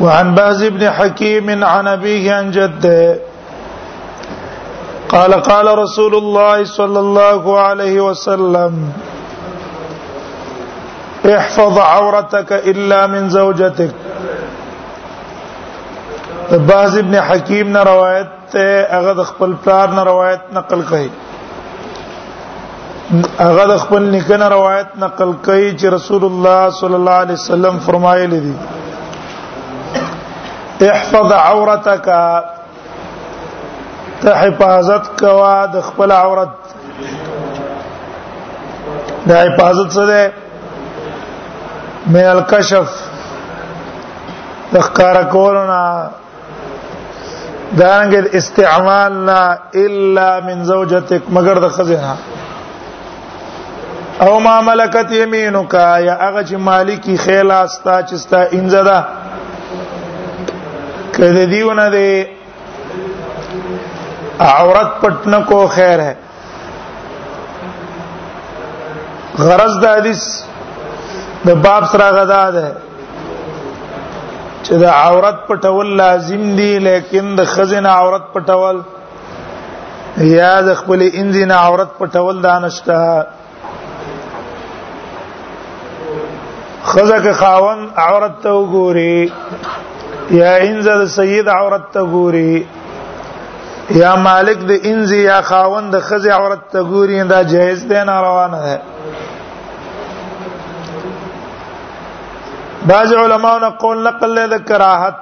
وعن باز بن حكيم عن ابيه عن جده قال قال رسول الله صلى الله عليه وسلم احفظ عورتك الا من زوجتك عباس ابن حکیم نے روایت ته هغه د خپل پلار نه روایت نقل کړي هغه د خپل نکنه روایت نقل کړي چې رسول الله صلی الله علیه وسلم فرمایلی دي احفظ عورتك ته حفاظت کوا د خپل عورت د حفاظت سره من الكشف تخکار کولنا دانګ استعمال نا الا من زوجتك مگر د خزینه او ما ملکت یمینک یا هغه چې مالکی خیل استا چې ستا انزدا کله دیونه دی عورت پټنه کو خیر ہے غرض د حدیث د باب سره غدا ده چې د عورت پټول لازم دي لیکن د خزنه عورت پټول یا د خپل انځنه عورت پټول دانشته خزه که خاون عورت ته وګوري یا انزه د سید عورت ته ګوري یا مالک د انزه یا خاون د خزه عورت ته ګوري دا جایز دی نه روانه ده بعض علماء نه قول نقل له کراهت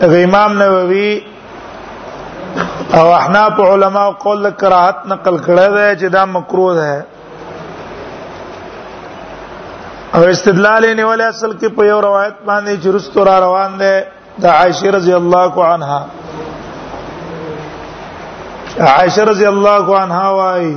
د امام نووي او احناف علما قول کراهت نقل کړی دی چې دا مکروه ده او استدلال یې نیول اصل کې په یو روایت باندې چې رستو را روان دی د عائشه رضی الله عنها عائشه رضی الله عنها وايي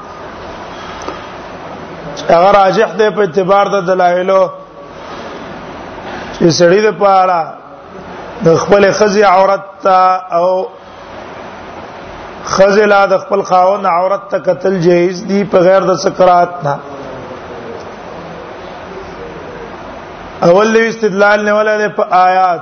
هغه راجح دی په اعتبار د دلایلو چې سړی د پاره د خپل خزي عورت ته او خزلا د خپل خاون عورت ته قتل جایز دی په غیر د سکرات نه اول استدلال نه ولا په آیات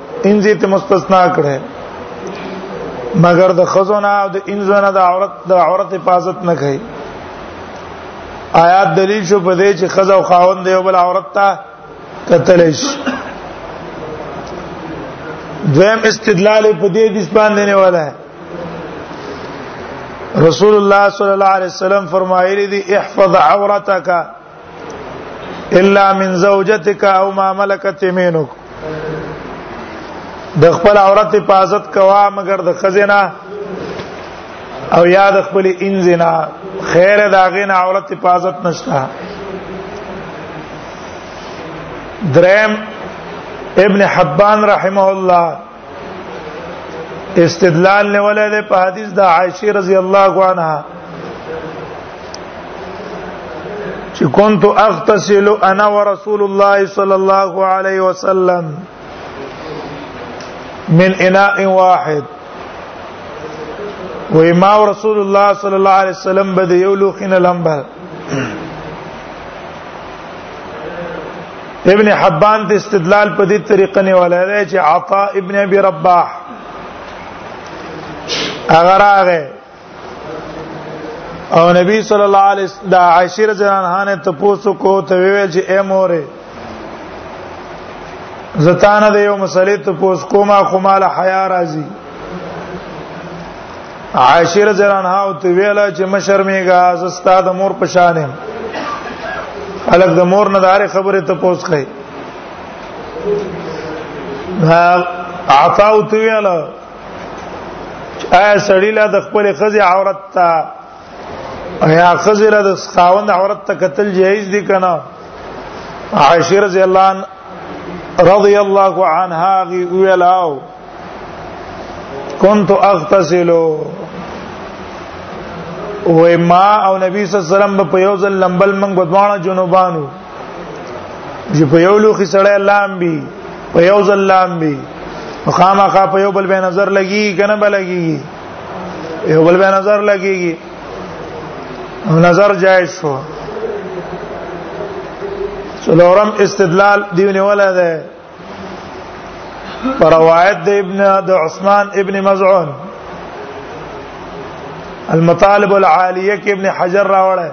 انځي ته مستثنا کړي مگر د خزونه او د انځونه د عورت د عورت حفاظت نه کوي آیات دلیل شو په دې چې خزه او خاوند یو بل عورت ته قتل شي دویم استدلال په دې د اسبان دینه والا ہے رسول الله صلی الله علیه وسلم فرمایلی دی احفظ عورتک الا من زوجتک او ما ملکت یمینک د خپل عورت حفاظت کوا مگر د خزینه او یا د خپل انزنا خیر دا غین عورت حفاظت نشته درم ابن حبان رحمه الله استدلال نه ولې په حدیث د عائشه رضی الله عنها چې كنت اغتسل انا ورسول الله صلى الله عليه وسلم من اناء واحد و ما رسول الله صلی الله علیه وسلم به یو لوخین لمبر ابن حبان د استدلال په دې طریقه نه ولای چې عطا ابن ابي رباح اگر هغه او نبی صلی الله علیه وسلم د عائشه رضی الله عنها ته پوسو کو ته ویل چې اے موره زتانه د یو مسلې ته پوس کومه خو مال حیا راځي عاشر جران هاو ته ویلا چې مشر میګا ز استاد مور پشانه الګ د مور نه دار خبره ته پوس کړي ها عطا او ته ویلا آیا سړی لا د خپل خزي عورت ته ایا خزر د خاوند عورت ته قتل جایز دي کنه عائشه رضی الله عنها رضی الله عنها غي ویلاو كنت اغتسل و ما او نبی صلی الله علیه وسلم په یو ځل لمبل من بدوانه جنوبانو چې په یو لوخي سړی لامبي په یو ځل لامبي خامخا په یو بل به نظر لګي کنه بلګي یو بل به نظر لګيږي نظر جائز شو څلورم استدلال دیونه ولا ده پر روایت د ابن د عثمان ابن مزعون المطالب العالیه کې ابن حجر راوړل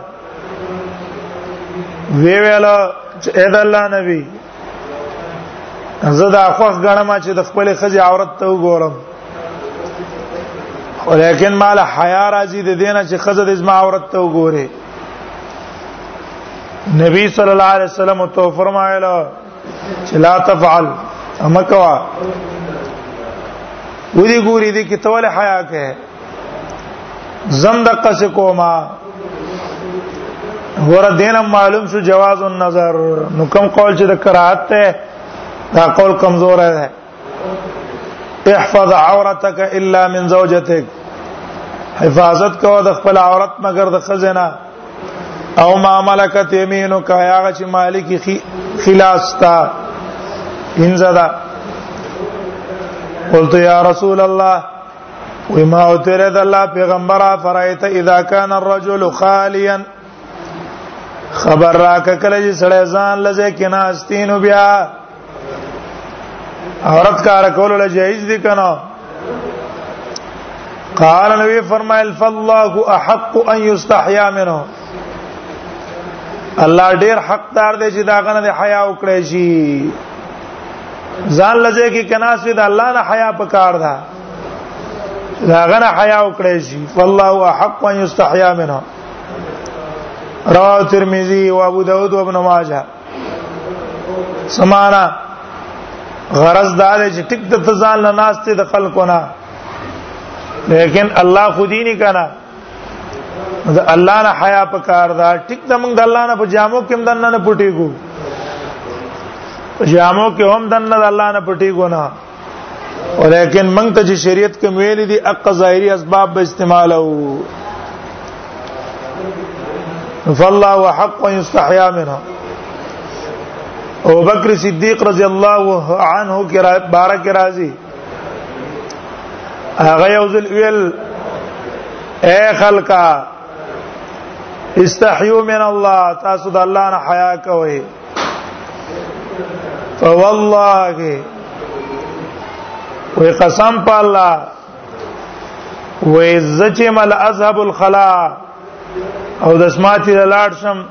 وی ویلا چې اې د الله نبی زه دا خوخ غنم چې د خپل خځې عورت ته وګورم ولیکن مال حیا راځي د دینه چې خځه د زما عورت ته وګوري نبی صلی الله علیه وسلم تو فرمایله چې لا تفعل امکوا ودي ګوري دي کې توله حیا کوي زم د قص کوما ور دین معلوم شو جواز النظر نو کوم قول چې د کراهت ته دا قول کمزور دی احفظ عورتك الا من زوجتك حفاظت کو د خپل عورت مگر د خزنه او ما ملکت یمینو کا هغه چې مالکی خی خلاص تا انزدا قلت یا رسول الله وی ما او تیرې د الله پیغمبر فرایت اذا کان الرجل خالیا خبر را کله چې سړی ځان لځه کې ناستینو بیا عورت کار کول له جایز دي کنه قال نبی فرمایل فالله احق ان یستحیا منه الله ډیر حقدار دی چې دا غنه حیا وکړي شي ځان لځه کې کناسه د الله نه حیا پکار ده دا غنه حیا وکړی شي والله احق ان یستحیا منه رواه ترمذی او ابو داود او ابن ماجه سمانا غرض دا دی چې ټیک د تزان نه ناشته د خلکو نه لیکن الله خودی نه کنا د الله نه حیا په کار دا ټیک د موږ د الله نه په جامو کې هم دنه نه پټیګو جامو کې هم دنه د الله نه پټیګو نه ولیکن موږ ته چې شریعت کې ویل دي اق ظاهري اسباب به استعمالو فالله وحق ان استحيا منها ابو بکر صدیق رضی الله عنه کې بارک راضی هغه یو ځل ویل اے خلقا استحیو من الله تاسو د الله نه حیا کوئ فوالله وی قسم په الله وی زچ مل اذهب الخلا او د سماعت لاړ شم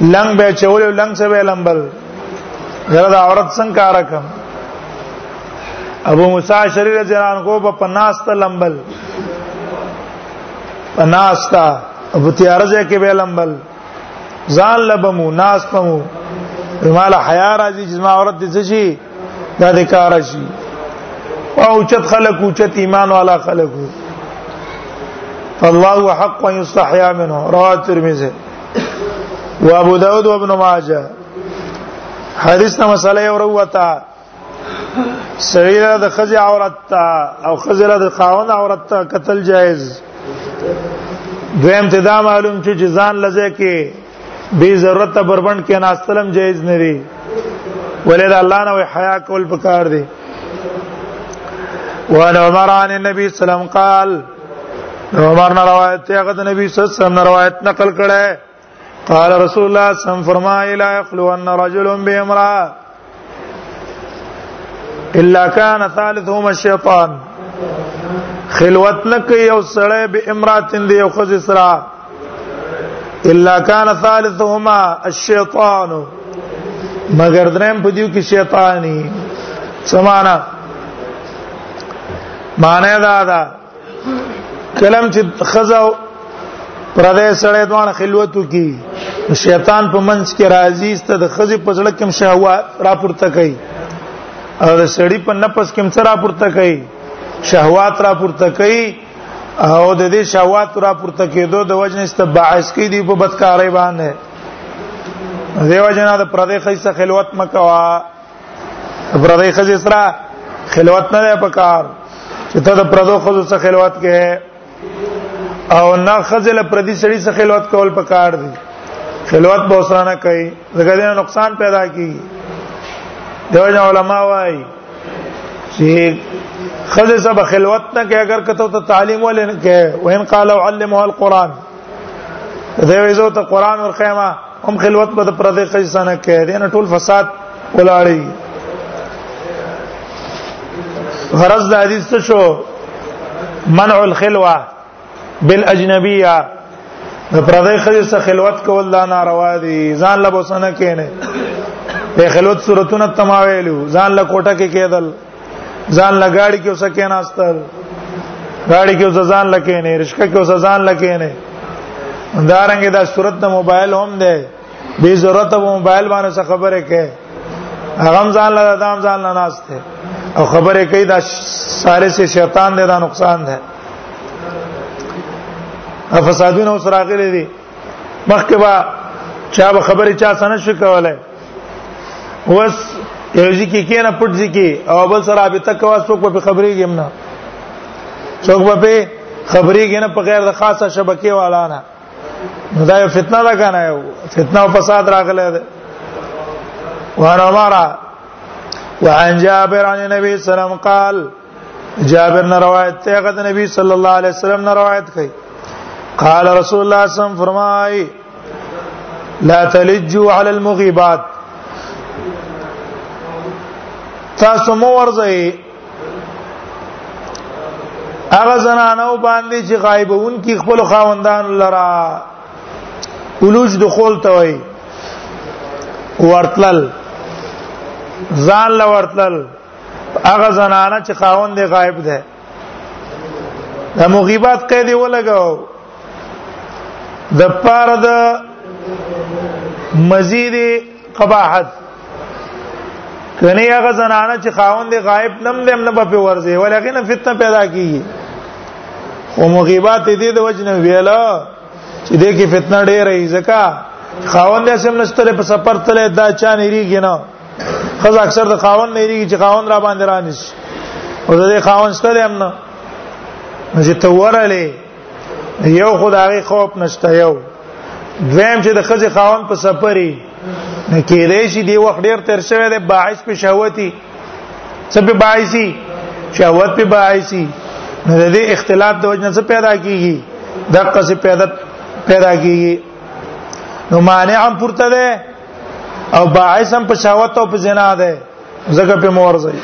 لنګ به چول لنګ څه به لمبل غره د عورت څنګه کار کوم ابو موسی شری رضی الله عنه په پناسته لمبل پناستا ابو تیارزه کې به لمبل ځان لبمو ناس پمو مال حیا راځي چې ما عورت دې شي دا د کار شي او چت خلق او چت ایمان والا خلق الله حق ان يستحيا منه رواه الترمذي وابو داود وابن ماجه حدیث نه مسله یو وروته سړی د خزي عورت ته او خزي د خاون عورت ته قتل جایز دویم ته دا معلوم چې ځان لزه کې به ضرورت ته بربند کې ناستلم جایز نه دی ولې دا الله نه حیا کول پکار دی وان عمر عن النبي صلی الله علیه وسلم قال عمر نه روایت ته هغه نبی صلی الله علیه وسلم روایت نقل کړه قال رسول الله صلی الله علیه وسلم فرمایله لا يخلو ان رجل بامرأه الا کان ثالثهما الشیطان خلوت نه کوي او سړی به امراتن دی او خځه سره الا کان ثالثهما الشیطان مگر درم په دیو کې شیطانی سمانا معنی دا ده کلم چې خزا پردې سړې دوه خلوتو کی شیطان په منځ کې راځي ست د خزې په ځړه کې شهوات راپورته کوي او د سړی په نفس کې څه راپورته کوي شهوات راپورته کوي او د دې شهوات راپورته کېدو د وجنه است باعث کې دی په بدکارۍ باندې دیو جنا د پردې خیسه خلوت مکوا پردې خزې سره خلوت نه ده پکار چې ته د پردو خزو سره خلوت کې او نه خزې له پردي سړي سره خلوت کول پکار دي خلوت به سره نه کوي ځکه دا نقصان پیدا کوي دیوژن علما وايي چې خزې سره خلوت نه کوي اگر کته ته تعلیم ولې نه کوي وین قال علمه القرآن دی وې زه ته قران ور خیمه هم خلوت په پردې قصانه کې دي نه ټول فساد ولاړی غرض د حدیث څه شو منع الخلوه بالاجنبيه د پردې خځې سره خلوت کول دا ناروا دي ځان له بوسنه کېنه په خلوت صورتونه تماویلو ځان له کوټه کې کېدل ځان لګاړي کې اوسه کې ناستل غاړي کې اوسه ځان لکې نه رشکه کې اوسه ځان لکې نه دارنګه دا صورت د موبایل هم ده به ضرورت په موبایل باندې څه خبره کې هغه ځان لا دام ځان نه ناشته او خبره کوي دا ساره سے شیطان دې دا نقصان ده افسادونه اوس راغلي دي مخکې با چا به خبرې چا سره شو کولای وس یو ځکه کې نه پټ ځکه او بل سره رابطه کوا څوک په خبرې ګم نه څوک په خبرې ګم نه په غیر د خاصه شبکې والا نه دا یو فتنه ده کنه یو فتنه او فساد راغله ده وانه مارا وعن جابر عن النبي صلى الله عليه وسلم قال جابر نے روایت تے غد نبی صلی اللہ علیہ وسلم نے روایت کئی قال رسول اللہ صلی اللہ علیہ وسلم فرمائی لا تلجوا علی المغیبات تاسو مو ورځي هغه زنانو باندې چې غایبون کی خپل خاوندان لرا ولوج دخول ته وای ورتل ځان لا ورتل هغه زنانه چې خاوند دی غایب دی د مغیبات قید ولګاو د پاره د مزید قباحت کني هغه زنانه چې خاوند غایب نم دم نه په ورځي ولکه نه فتنه پیدا کیږي او مغیبات دې د وجنه ویلا چې دې کې فتنه ډېرې ځکه خاوند یې سم نشته په سفر تله دا چا نه ریږي نه خزه اکثر د خاون نه لري چې خاون را باندې را نشي او د خاون ستل هم نه نو چې ته ورلې یو خدای خوف نشته یو دویم چې د خزه خاون په سفرې نه کېدې شي دی وخت ډیر تر شوی دی باعث په شهوتي څه په باعثي شهوت په باعثي نو د دې اختلاف د وجنه څه پیدا کیږي دغه څه پیدا پیدا کیږي نو مانع هم پورته ده او باعث هم په شهوت او په زنا ده زګه په مور ځای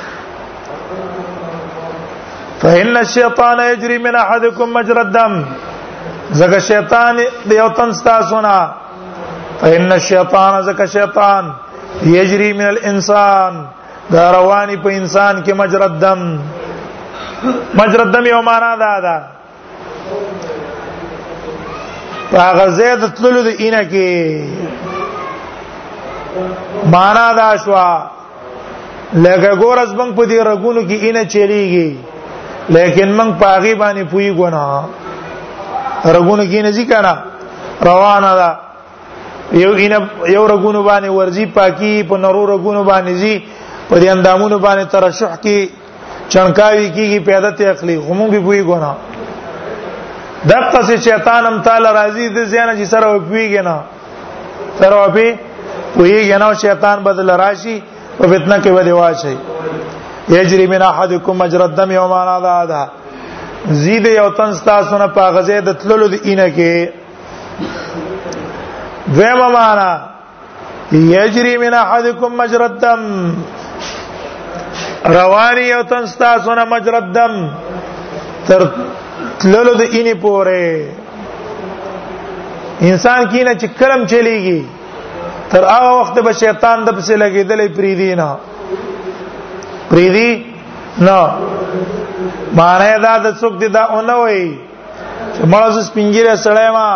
فإن الشيطان يجري من أحدكم مجرى الدم زګه شیطان د یو تن تاسو نه فإن الشيطان زګه شیطان يجري من الإنسان دا رواني په انسان کې مجرى الدم مجرى الدم یو معنا ده ده هغه زید تللو د اینه کې معنا دا شو لکه ګورز بنګ په دې رګونو کې اینه چلیږي لیکن موږ پاغي باندې پوي ګنا رګونو کې نه ځکانا روانه ده یو اینه یو رګونو باندې ورزي پاکي په نورو رګونو باندې زی په دې اندامونو باندې ترشح کې چنکاوی کیږي پیدا ته اخلي همون به پوي ګونه دغه څه شیطان هم تعالی راضي دي زیانه چې سره وپیږي نه سره وپی ویږي نه شیطان بدل راشي او فتنه کې ودی واشي یجری من احدکم مجرى الدم یوم انا ذا زید یو تن تاسو نه پاغزه د تللو د اینه کې دویمه معنا یجری من احدکم مجرى الدم رواني یو تن تاسو نه مجرى الدم تر تللو د اینې پورې انسان کینه چې کلم چلیږي تر هغه وخت به شیطان د پسې لګیدلې پریدي نه پریدي نه معنی دا د څوک دی دا اونوي چې مړه ز سپینګیره سړی ما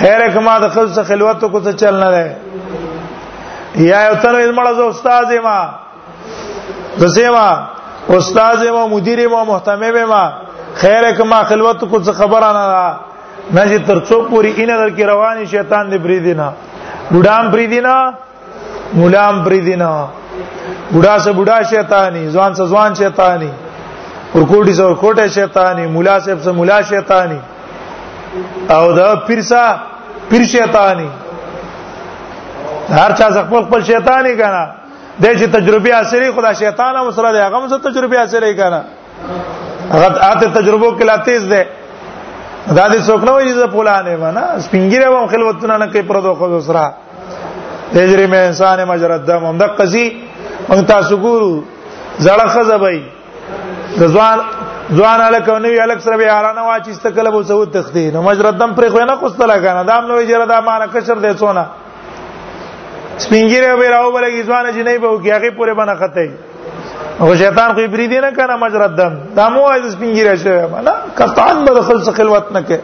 خیر کما د خپل څخه خلوت کو ته چل نه ده یا یو تر مړه ز استاد ما زسیما استاد ما مدیر ما محتمم ما خیر کما خلوت کو څه خبره نه ده نه چې تر څو پوری ان در کې رواني شیطان دې بری دینه ګډام بری دینه مولام پریدینا بوډا سه بوډا شیطانی ځوان سه ځوان شیطانی ورکوټی سه ورکوټه شیطانی مولا سه سه مولا شیطانی او دا پیرسا پیر شیطانی هر چا خپل خپل شیطانی کنه د چې تجربه اثرې خدا شیطان هم سره دی هغه هم تجربه اثرې کنه هغه آته تجربو کې لا تیز ده دا دې څوک نه وایي چې پولانه ونا سپینګیره وم خلوتونه نه کوي پر دوه خو سره تجری مې انسان مجرد دم هم د قصي مونږ تاسو ګورو زړه خزبای د ځوان ځوان الک او نوی الک سره به یارانه واچیسته کله به سعود تختی نو مجرد دم پر خو نه خوستلا کنه دا نو یې جره دا مان کشر دی څونه سپینګیره به راو بلګی ځوان جنې به وکي هغه پورې باندې خطه او شیطان خو بری دی نه کنه مجرد دم دا مو از سپینګیره شوی نه کستان به خپل خلوت نه کې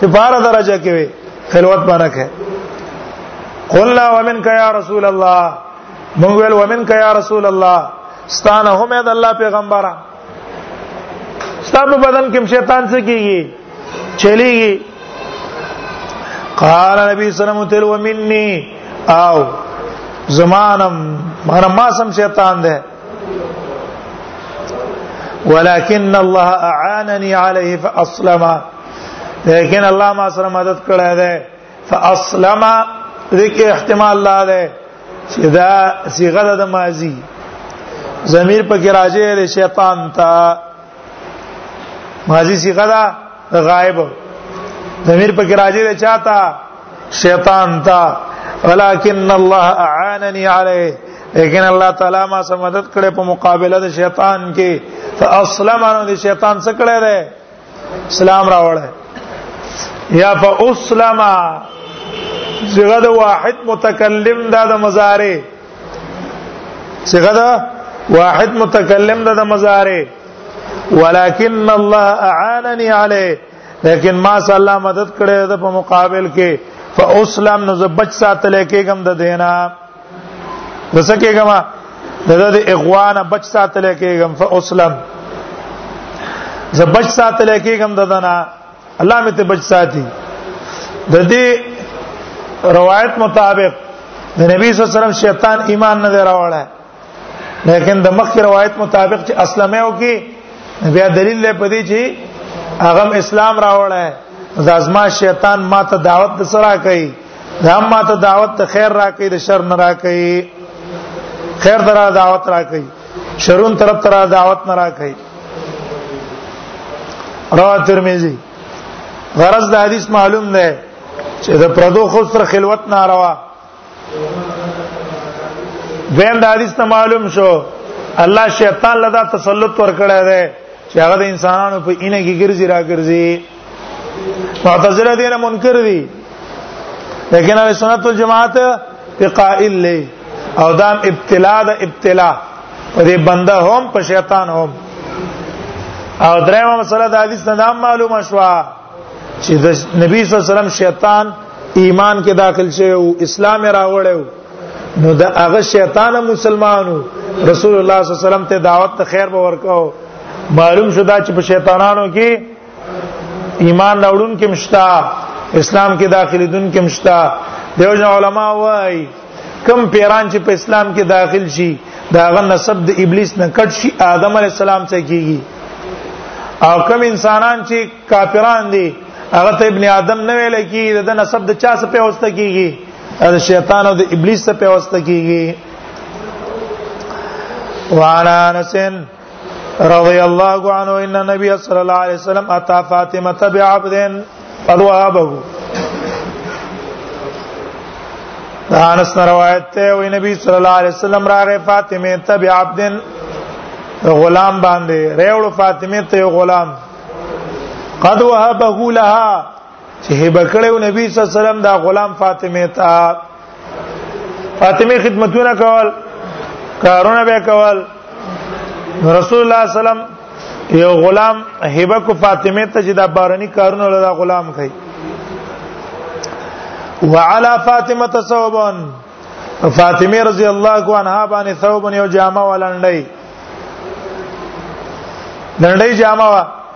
په بار درجه کې وي خلوت باندې کې قلنا ومنك يا رسول الله مونږ ویل ومنك يا رسول الله ستانه هم د الله پیغمبره ستا په بدن کې شیطان څه کیږي چلیږي قال نبی صلی الله علیه وسلم تل ومني او زمانم مگر ما سم شیطان ده ولكن الله اعانني عليه فاسلم لیکن الله ما سره مدد کړی ده فاسلم ذکر احتمال لا ده چې دا صيغه د ماضي ضمیر په کې راځي د شیطان ته ماضي صيغه ده غائب ضمیر په کې راځي د چاته شیطان ته ولكن الله اعانني عليه لیکن الله تعالی ما سم مدد کړې په مقابله د شیطان کې فاسلم انو د شیطان څخه کړې ده سلام راوړل یا فاسلم صيغه د واحد متکلم دا د مضارع صيغه د واحد متکلم دا د مضارع ولكن الله اعانني عليه لیکن ما صلی الله مدد کړې ده په مقابل کې فاسلم نو زبچ ساتل کېږم د دینه د سکه کما د د اغوان بچ ساتل کېږم فاسلم ز بچ ساتل کېږم ددانا الله مې ته بچ ساتي د دې روایت مطابق د نبی صلی الله علیه وسلم شیطان ایمان نه راوړل لیکن د مخکې روایت مطابق چې اسلمه او کې بیا دلیل لري په دې چې هغه اسلام راوړل د ازما شیطان ما ته دعوت سره کوي هم ما ته دعوت ته خیر راکې د شر نه راکې خیر درا دعوت راکې شرون طرف ترا دعوت نه راکې را ترمذی غرض د حدیث معلوم نه چې د پردو خو سره خلوت نه روا دویم د حدیث ته معلوم شو الله شیطان لدا تسلط ورکړی دی چې هغه د انسانانو په اینه کې ګرځي را ګرځي معتزله دې نه منکر دي لیکن اهل سنت والجماعت په قائل لې او دام ابتلا د ابتلا او دې بنده هم په شیطان هم او درېمه مسله د حدیث نه نام معلومه شو چې د نبی صلی الله علیه وسلم شیطان ایمان کې داخل شوی او اسلام راوړیو نو دا هغه شیطان مسلمانو رسول الله صلی الله علیه وسلم ته دعوت ته خیر به ورکاو معلوم شو دا چې په شیطانانو کې ایمان راوړون کې مشتا اسلام کې داخلي دن کې مشتا دیو جن علما وای کم پیران چې په اسلام کې داخل شي دا غن نسب د ابلیس نه کټ شي آدم علی السلام څخه کیږي او کم انسانان چې کافران دي هغه ته ابن آدم نه ویل کی د نسب د چا څخه پیوسته کیږي د شیطان او د ابلیس څخه پیوسته کیږي وانا نسن رضی الله عنه ان النبي صلی الله علیه وسلم اتى فاطمه بعبد فضوابه دا انس روایت ته وی نبی صلی الله علیه وسلم راغه فاطمه ته بعبد غلام باندې ریوړ فاطمه ته غلام قد وهبه لها چې هبه کړو نبی صلی الله علیه وسلم دا غلام فاطمه ته فاطمه خدمتونه کول کارونه به کول رسول الله صلی الله علیه وسلم یو غلام هبه کو فاطمه ته چې دا بارني کارونه لدا غلام کړي وعلى فاطمه ثوبا فاطمه رضی الله عنها باندې ثوبن یو جامه ولنډي لنډي جامه وا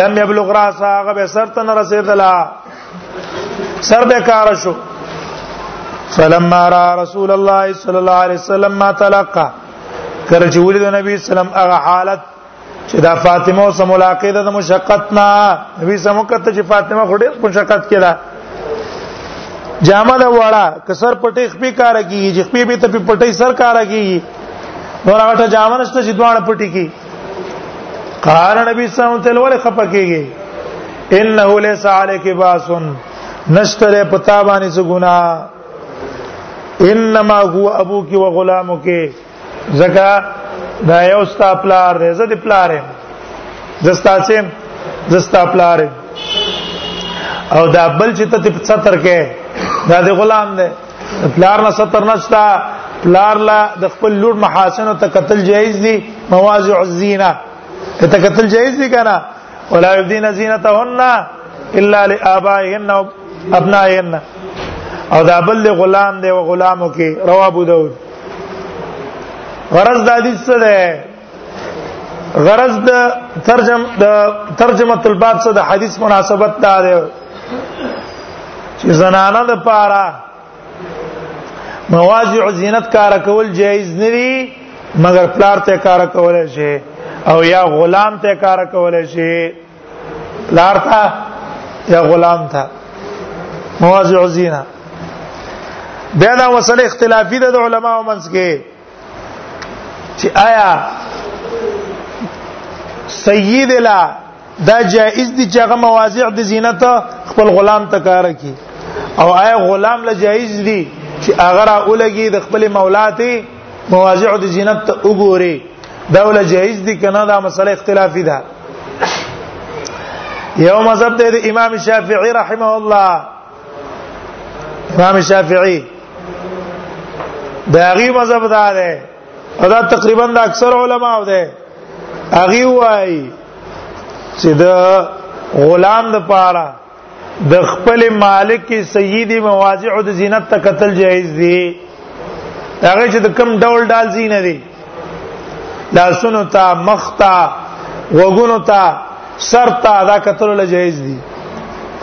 لم يبلغ راسه هغه به سر ته نه رسیدلا سر به کار شو فلما را رسول الله صلی الله علیه وسلم ما تلقى کله چې ولید نبی سلام هغه حالت چې دا فاطمه سره ملاقات د مشقت نه نبی سمو کته چې فاطمه خډیر مشقت کړه جامه دا وړه کسر پټې خپې کار کیږي چې خپې به ته پټې سر کار کیږي نور هغه ته جامه نشته چې دوه پټې کیږي قال نبی صلی الله علیه وسلم ولې خپکیږي انه ليس عليك باس نشتره پتا باندې څه ګنا انما هو ابوك وغلامك زکا دا یو ستا پلار دی زه د پلار یم زستا سیم زستا پلار یم او دا بل چې ته ستر کې دا د غلام دی پلار نه ستر نشتا پلار لا د خپل لور محاسن او تکتل جایز دي مواضع الزینه تکتل جایز دي کنه ولا یبدین زینتهن الا لآبائهن او ابنائهن او دا بل غلام دی او غلامو کې رواه ابو داود غرض د حدیث څه ده غرض د ترجم د ترجمه الباب سره د حدیث مناسبت دا دی چې زنانه د پاره مواضع زینت کار کول جایز نه دي مگر پلار ته کار کول شي او یا غلام ته کار کول شي پلار ته یا غلام ته مواضع زینت دا دا وسله اختلافي ده د علماو منځ کې چې آیا سید لا دا جائز دي چې هغه مواضع د زینت خپل غلام ته کار کوي او آیا غلام لا جائز دي چې هغه را اولګي د خپل مولا ته مواضع د زینت ته وګوري دا ول جائز دي کنه دا مسله اختلافي ده یو مذهب د امام شافعي رحمه الله امام شافعي دا غي مذهب دا ده او دا تقریبا د اکثر علما او ده اغي وای چې د غلام د پاره د خپل مالک سیدی مواضع د زینت ته قتل جایز دی هغه چې د کم ډول ډال زینه دی لاسونو ته مخ ته وګونو ته سر ته دا کتل له جایز دي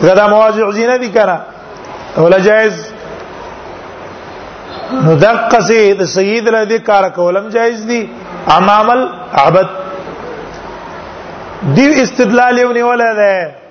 غدا مواضع زینه دي کنه ولا جایز نو دقه سي د سید له دې کار کولم جایز دي امامل عبد دی استدلال یو نیول ده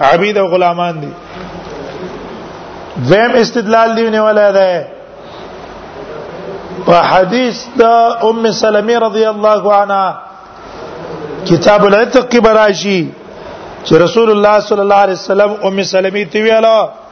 عبید او غلامان دي زم استدلال دی نه ولا ده په حدیث د ام سلمہ رضی الله عنها کتاب العتق کې براشي چې رسول الله صلی الله علیه وسلم ام سلمہ تی ویلا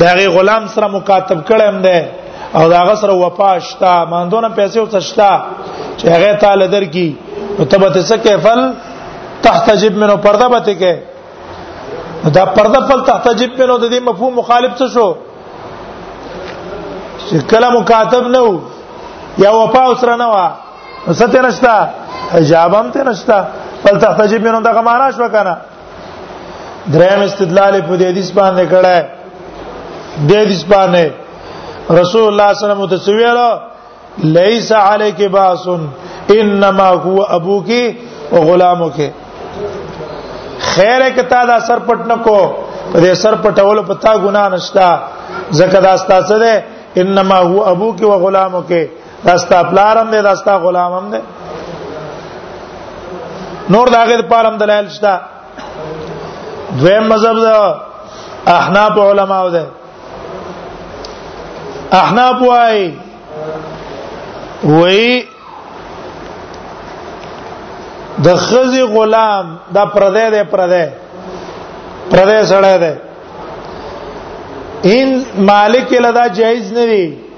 دا غي غلام سره مکاتب کړم ده او دا غسر وفا شتا ماندونه پیسې او تشتا چې هغه تعالی درکې نو تبه ته څه کفل تحت جيب منو پرده به ته کې دا پرده فل تحت جيب منو د دې مفهوم مخالف څه شو چې کله مکاتب نه وو یا وفا سره نه وا ستنه شتا حجاب هم تنه شتا فل تحت جيب منو دا معنا شو کنه دریم استدلال په دې حدیث باندې کړه دې حدیث باندې رسول الله صلی الله علیه وسلم تسویل ليس عليك باس انما هو ابوك وغلامك خیر کته دا سر پټ نکو په دې سر پټول پتا ګنا نشتا زکه دا ستاسو ده انما هو ابوك وغلامك دا ستا پلارم دی دا ستا غلامم دی نور دا غیر پارم دلایل شته دویم مذهب دا احناف علماء ده احناف وای وای د خزي غلام دا پردې ده پردې پردې سره ده ان مالک لدا جایز نه دی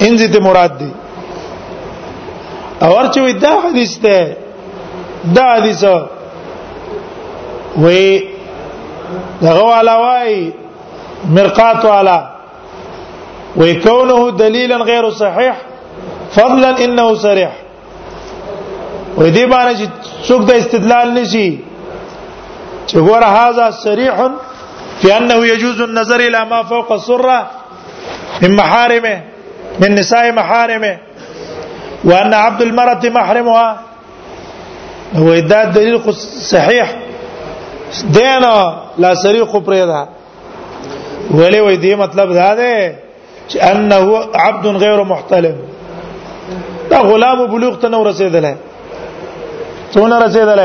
انځي ته مراد دي اور چې دا حدیث ده دا حدیث وې دغه والا وای مرقات والا وې کونه دلیلا غیر صحیح فضلا انه صریح ودي باندې څوک د استدلال نشي چې ګوره هاذا صريح في أنه يجوز النظر إلى ما فوق السرة من محارمه من نساء محارمه وأن عبد المرأة محرمها هو إذا الدليل صحيح دينا لا سريق بريدها ویلې وې دې مطلب دا ده چې انه عبد غیر محتلم دا غلام بلوغ ته نو رسیدل څونه رسیدل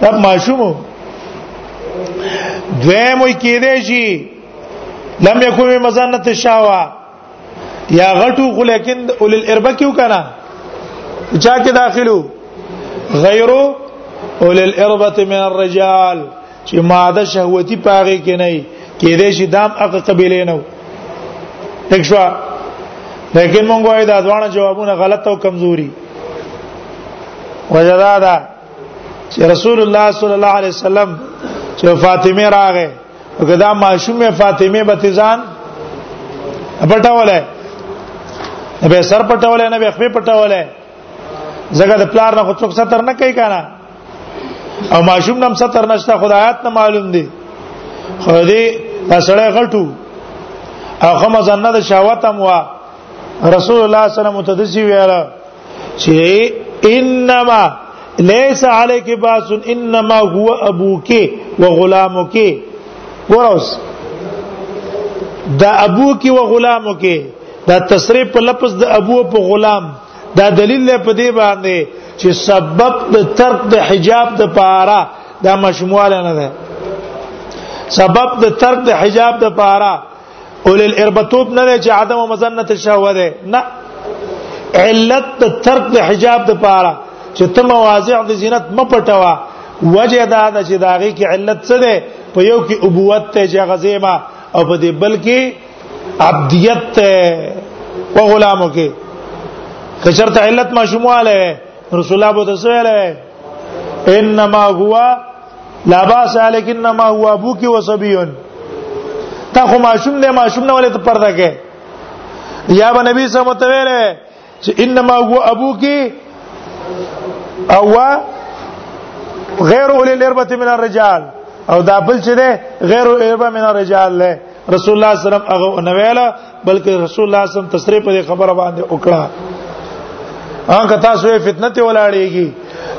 دا معشوم دویم وی کېدې شي لم یکو مزنه الشهوه یا غټو خو لیکن اول الاربه کیو کنه چا کې داخلو غیرو اول الاربه من الرجال چې ماده شهوتی پاره کې نه کې دې شي دام اق قبیله نه تښوا لیکن مونږ وایو دا ځوان جوابونه غلط او کمزوري وجدا دا چې رسول الله صلی الله علیه وسلم چې فاطمه راغې کدا ماشوم فاطمه بتزان پټولای به سر پټولای نه به خپې پټولای زګه د پلار نه خو څوک ستر نه کوي کنه او ماشوم نم ستر نشته خدایات نه معلوم دي خو دې سړی غلطو او خمزنه د شهوت هم وا رسول الله صلی الله علیه وسلم متدسی ویاله چې انما ليس عليك باس انما هو ابوك وغلامك ګوروس دا ابوك وغلامك دا تصریح په لفظ د ابو په غلام دا دلیل په دې باندې چې سبب د ترک د حجاب د پاره دا مشمول نه ده سبب د ترک د حجاب د پاره اول الاربتوب نه چې عدم مزنت الشهوه ده نه علت د ترک د حجاب د پاره چې ته مواضع د زینت م پټوا وجه دا ده چې داغه کې علت څه ده په یو کې ابوت ته چې غزیما او په دې بل کې عبدیت ته او غلامو کې کچرت علت ما شمواله رسول الله بوته سویله انما هو لا باس لكنما هو ابوك وصبي تا خو ماشوم نه ماشوم نه ولې ته پرده کې یا به نبی صلی الله علیه وسلم چې انما هو ابوك او غیر اول الاربه من الرجال او دا بل چې ده غیر الاربه من الرجال له رسول الله صلی الله علیه وسلم هغه ونویلا بلکې رسول الله صلی الله علیه وسلم تصریح په خبره باندې وکړه هغه تاسو یې فتنه ته ولاړېږي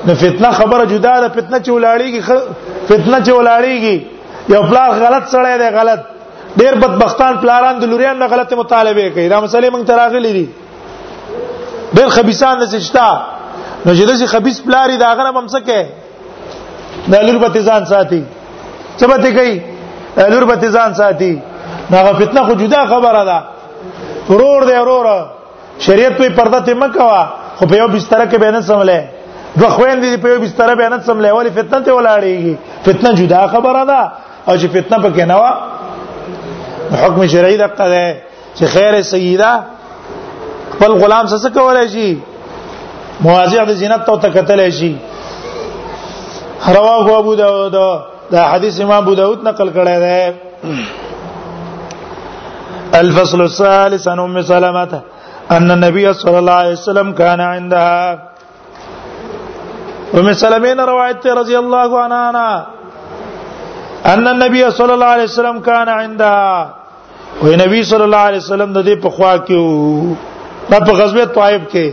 نو فتنه خبره جدا ده فتنه چې ولاړېږي فتنه چې ولاړېږي یو پلار غلط سړی دی غلط ډېر بدبختان پلاران د لوریان نه غلطه مطالبه کوي دا مسلې موږ تراغلي دي ډېر خبيسان نشتا نو چې دغه خبيس پلاری دا غره ممسکه دا لور به ځان ساتي څه به کوي لور به ځان ساتي دا فتنه خو جدا خبره ده ورور دی ورور شریعت په پرده ته مکوا خو په یو بستر کې به نه سملې دوه خويندې په یو بستر به نه سملې ولی فتنه ته ولاړېږي فتنه جدا خبره ده او چې فتنه پکې نه و حکم شرعي دقه ده چې خیر سیدا خپل غلام څه کولای شي مواضع د زینت ته تکتل شي رواه ابو داود دا حدیث امام ابو داود نقل کړی دی الفصل الثالث عن ام سلمة ان النبي صلى الله عليه وسلم كان عندها ام سلمة روایت رضی الله عنها ان النبي صلى الله عليه وسلم كان عندها وې نبی صلی الله علیه وسلم د دې په خوا کې دا په غزوه طائف کې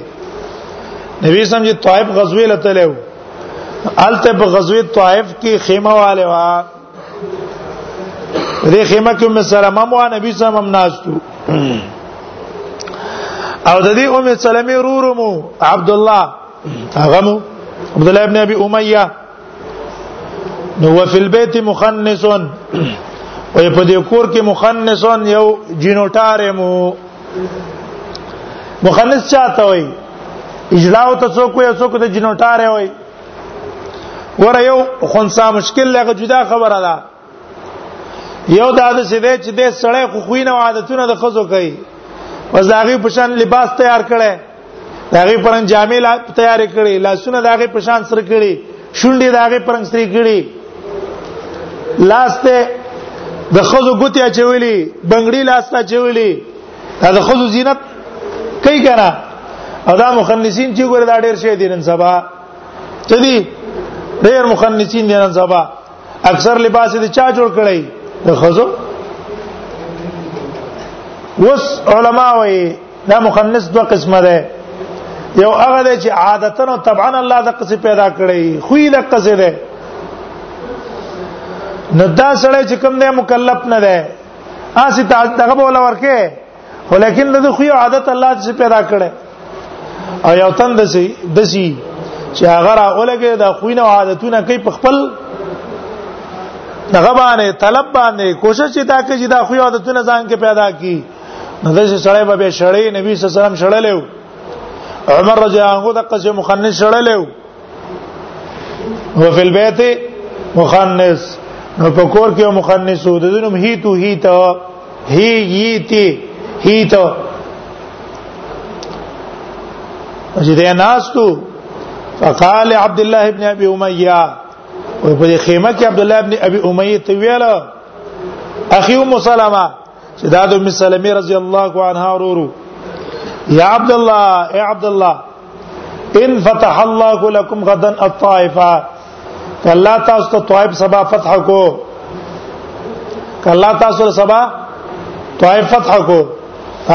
نبی سم چې طائف غزوه لته له الته په غزوه طائف کې خیمه والے وا دې خیمه کې ام سلمہ مو نبی سم هم ناشتو او د دې ام سلمہ رورمو عبد الله هغه مو عبد الله ابن ابي اميه نو وفي البيت مخنث او په دې کور کې مخنث یو جینوټار مو مخنث چاته وای اجلاء ته څوک یو څوک د جینوټار وای ور یو خنثا مشکل لګه جدا خبره ده یو دا د سیده چې د سړی خو خوینه او عادتونه د خزو کوي پس داغه پشان لباس تیار کړي داغه پرنګ جامې لا تیار کړي لاسونه داغه پشان سره کړي شونډې داغه پرنګ سره کړي لاسته د خزو ګوتې اچولې بنگړي لاسته اچولې دا د خزو زینت کوي کنه او دا مخنثین چې ګوره دا ډېر شي دي نن سبا ته دي ډېر مخنثین دي نن سبا اکثر لباس دې چا جوړ کړی د خزو وس علما وایي دا مخنث دوه قسمه ده یو هغه دی چې عادتا او طبعا الله د قصې پیدا کړی خو یې د قصې ده نو دا سره چې کوم دی مکلف نه ده اسی ته دغه بوله ورکه ولیکن د خو عادت الله چې پیدا کړي او یو تن د سي د سي چې هغه راولګي د خوینه عادتونه کوي په خپل دغه باندې طلب باندې کوشش چې دا کوي دا خو عادتونه ځان کې پیدا کی نو د سړی به شړې نبی صلی الله علیه وسلم شړلې عمر رضی الله عنه د قصې مخنث شړلې هو فی البیت مخنث نو په کور کې مخنث وو د دنم هی تو هی تا هی یی تی هی تا چې دا ناس تو فقال عبد الله ابن ابي اميه او په خیمه کې عبد الله ابن ابي اميه ته ویل اخي ام سلمہ چې دا د ام سلمہ رضی الله عنها ورورو یا عبد الله اے عبد الله ان فتح الله لكم غدا الطائفه کله تاسو ته طائف سبا فتح کو کله تاسو سبا طائف فتح کو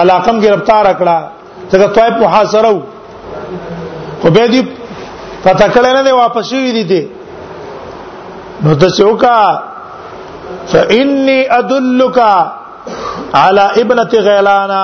علاقم گرفتار کړه ځکه طائف محاصره وو خو به دې پتا کړه نه دی واپس شوی دي دي نو ته څوکا فإني أدلك على ابنة غيلانا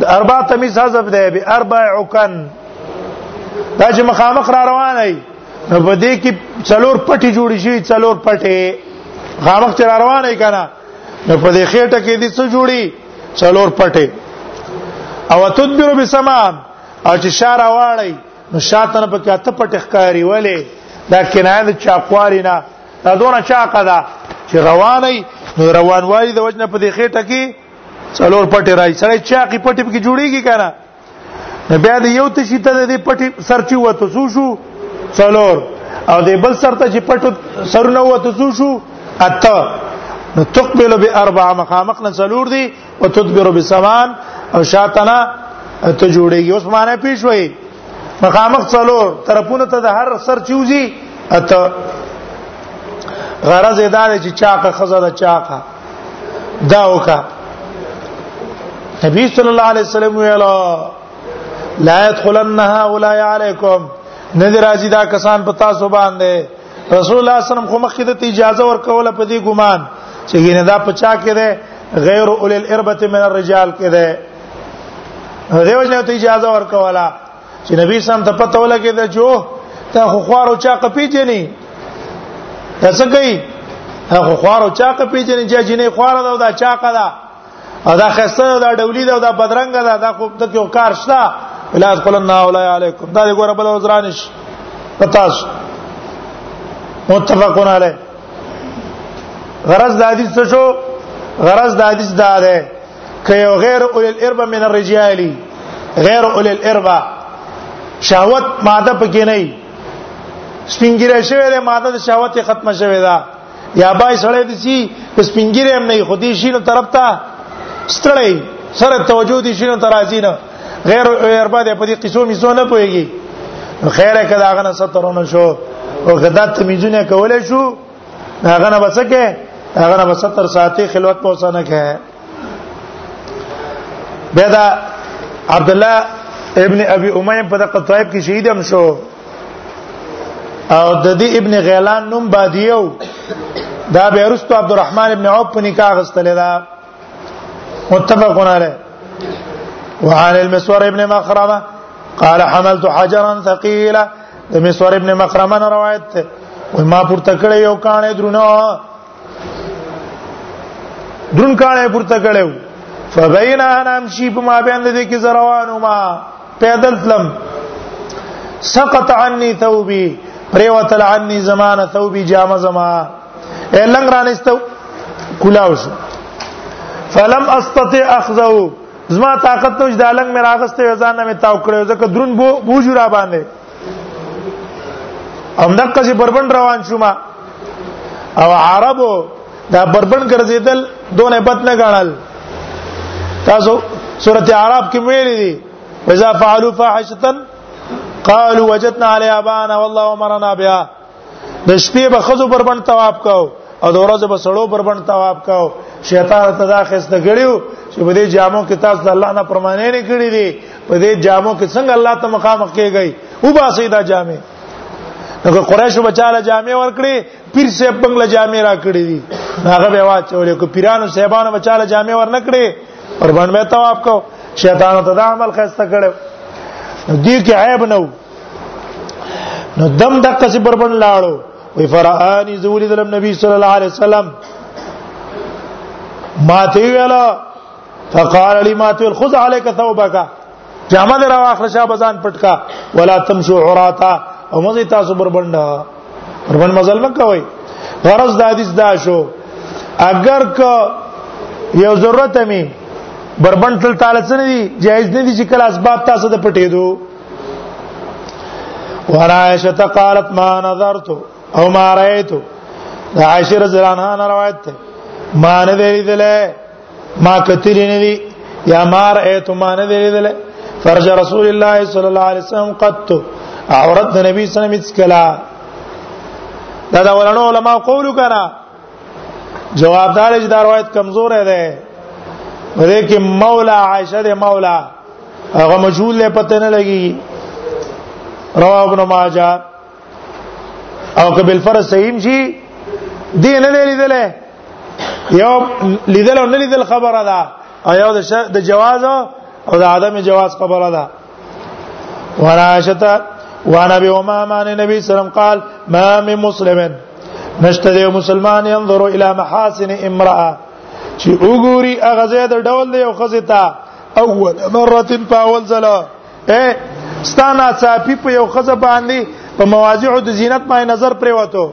د اربع تمیز حذف دی به اربع عکن دا چې مخامخ را روان دی نو په دې کې څلور پټي جوړ شي څلور پټي غامخ چې را روان دی کنه نو په دې خېټه کې دي څه جوړي څلور پټي او تدبر بسمام او چې شار واړی نو شاتن په کې اته پټ ښکاری ولې دا کنایه د چاقواری نه دا دونه چاقه ده چې رواني نو روانوالي د وجنه په دې خېټه کې څلور پټي راځي سړی چاقي پټي کې جوړيږي کنه نو بیا د یو تشی ته د پټي سرچي وته سو شو څلور او د بل سر ته چې پټو سرونه وته سو شو اته نو تقبل باربع مخامخ نه څلور دي او تدبر بسمان او شاتنا ته جوړيږي اوس معنی پیښ وای مخامخ څلور طرفونه ته د هر سر چوزي اته غرض ادا چې چاقه خزه د چاقه دا وکا نبی صلی الله علیه وسلم ویلا لا يدخلن هؤلاء عليكم نذر ازي دا کسان په تاسو باندې رسول الله صلی الله علیه وسلم خو مخکې د اجازه ورکوله په دې ګمان چې ګینه دا پچا کې ده غیر اول الاربه من الرجال کې ده دیو جن ته اجازه ورکوله چې نبی سم ته پته ولګی دا جو ته خو خوارو چا کپی جنې ته څه کوي خو خوارو چا کپی جنې چې جنې خوار دا دا چا کړه او دا خسته دا ډولی دا دا بدرنګ دا دا خو ته یو کار شته ولا ادخلن اولای علیکم دا ګوره بل وزرانش پتاش متفقون علی غرض د حدیث څه شو غرض د حدیث دا ده که یو غیر اول الاربه من الرجال غیر اول الاربه شهوت ماده پکې نه وي سپینګیره شوی ده ماده د شهوت ختمه شوی ده یا بای سړی دي چې سپینګیره هم نه خو دې شي نو طرف ته ستړی سره توجه دي شي نو ترازی نه غیر اربا دې په دې قصو می سونه پويږي خیره کدا غنه سترونه شو او غدا تمیزونه کولای شو هغه نه بچکه هغه نه بس تر ساعتې خلوت پوسانه کې بيدا عبد الله ابن ابي اميه په دغه طائف کې شهید هم شو او د دې ابن غیلان نوم بادیو دا بیرستو عبدالرحمن ابن عوف په نکاح غستل دا متفق علیه وعن المسور ابن مخرمه قال حملت حجرا ثقيلا د مسور ابن مخرمه روایت ده وای ما پورته کړی یو کانه درونه درون کانه پورته کړو فبین انا امشي په ما بیان دي کې زروانو ما پیدل تلم سقط عني ثوبي پریوتل عني زمانه ثوبي جامه زمانه لنګ رانستو کلاو شو فلم استطيع اخذه زما طاقت نو چې دا لنګ مې راغسته ځان نه مې تاو کړو ځکه درون بو بوجو را باندې هم دغه چې بربند روان شوم او عربو دا بربند ګرځیدل دونه بد نه غاڼل تاسو سورته اعراف کې ویل دي اذا فعلوا فاحشه قالوا وجدنا عليها ابانا والله امرنا بها د شپې به خزو پر باندې طواف کاو او د ورځې به سړو پر باندې طواف کاو شیطان ته دا خسته غړیو چې په دې جامو کې تاسو د الله نه پرمانه نه کړی دي په دې جامو کې څنګه الله ته مخامخ کیږي او با سیدا جامې نو قریش بچاله جامې ورکړي پیر سه بنگله جامې را کړې دي هغه به واچولې کو پیرانو صاحبانو بچاله جامې ورنکړي پر باندې طواف کو شیطان ته دا عمل خسته کړو دې کې عیب نه نو دم د قصې پر بن لاړو وی فرعانی زولی دلم نبی صلی الله علیه وسلم ما ته ویلا فقال لي ما ته خذ عليك ثوبك جامه در واخل شاه بزان پټکا ولا تمشو عراتا او مزه تاسو پر بن پر بن مزل مکوي غرض د حدیث دا شو اگر که یو ضرورت می بربند تل تعالی څه نه دي جایز نه دي چې کله اسباب تاسو د پټې دوه ورایشه قالت ما نظرت او ما رايت دا عائشه رضی الله عنها روایت ده ما نه ویل ما کتیر نه وی یا ما رايت ما نه ویل فرج رسول الله صلی الله علیه وسلم قط عورت د نبی صلی الله علیه وسلم کلا دا دا ولنو علماء قول کنا جوابدار چې دا روایت کمزور ده په دې کې مولا عائشه ده مولا هغه مجهول له پته نه لګي رواه ابن ماجه او قبل فرض صحیح شي دې نه دی لیدل یو لیدل او نه لیدل خبره ده او یو د جواز او د عدم جواز خبره ده وراشته وانا به امام ان نبی سلام قال ما من مسلمن نشته مسلمان ينظر الى محاسن امراه چې وګوري اغه زید ډول دی او خزه تا اول مره په اول ځله اے ستانا صافي په یو خزه باندې په مواضع د زینت باندې نظر پرې وته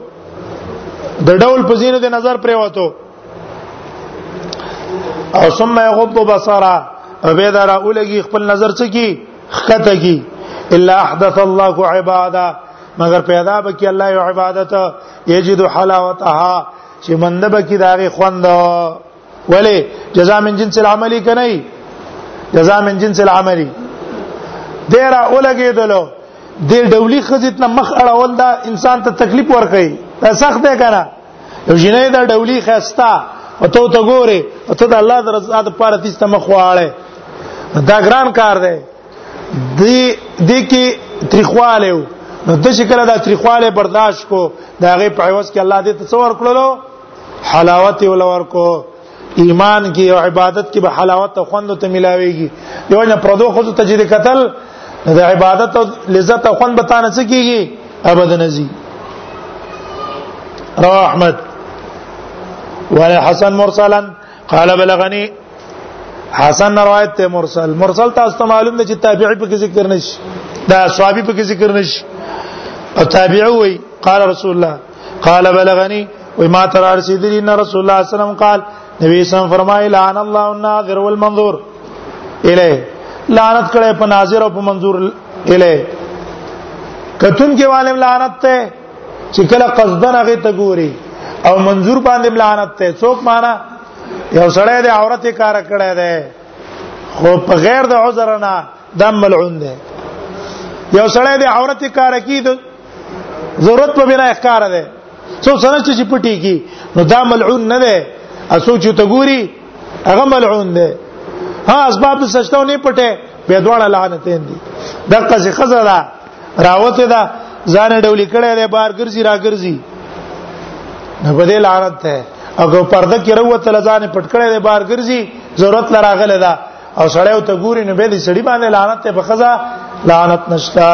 د ډول په زینت نظر پرې وته او ثم يغض بصره به دا راولږي خپل نظر څه کی خته کی الا احدث الله عباده مگر پیدا به کی الله عبادت یجد حلاوتها چې منده به کی داغه خوند ولی جزاء من جنس العمل کنه جزاء من جنس العمل دیرا اولګیدلو د ډولی خزیت نه مخ اړول دا انسان ته تکلیف ورکړي دا سخت دی کنه یو جنې دا ډولی خستا او ته ته ګوره او ته د الله د رضا د پاره تیس ته مخ واړې دا ګران کار دی دی د کې تریخواله نو د شکل دا تریخواله برداشت کو دا غي په عوض کې الله دې تصور کړلو حلاوت ولور کو ایمان کې او عبادت کې به حلاوت او خوند ته ملاويږي یو نه پردو خو ته چې قتل د عبادت او لذت او خوند به تانه څه کیږي ابدا نزي رواه احمد وعلى حسن مرسلا قال بلغني حسن روایت ته مرسل مرسل تاسو ته معلوم نه چې تابعی په ذکر نشي دا صحابي په ذکر نشي او تابعی وي قال رسول الله قال بلغني وما ترى رسيدلي ان رسول الله صلى الله عليه وسلم قال نبی سم فرمایي لعن الله الناظر والمنظور الیه لعنت کړه په ناظر او په منظور الیه کتون کې والم لعنت ته چې کله قصدن هغه ته ګوري او منظور باندې لعنت ته څوک معنا یو سړی د عورت کار کړی دی خو په غیر د عذر نه دا ملعون دی یو سړی د عورت کار کوي د ضرورت په بنا ښکار دی څو سره چې پټي کی نو دا ملعون نه دی اسو چې ته ګوري هغه ملعون دی ها اسباب د سجده نه پټه به دواړه لعنتین دي دغه څه خزره راوته ده ځان ډولې کړه له بار ګرځي را ګرځي نه بده لعنت ده اګه پرده کې روته لزان پټ کړه له بار ګرځي ضرورت لراغله ده او سړی او ته ګوري نو به دې سړی باندې لعنت ته بخزا لعنت نشتا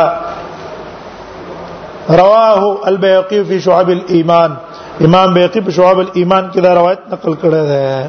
رواه البيهقي في شعب الايمان امام بيهقي په شعب الايمان کې دا روایت نقل کړی دی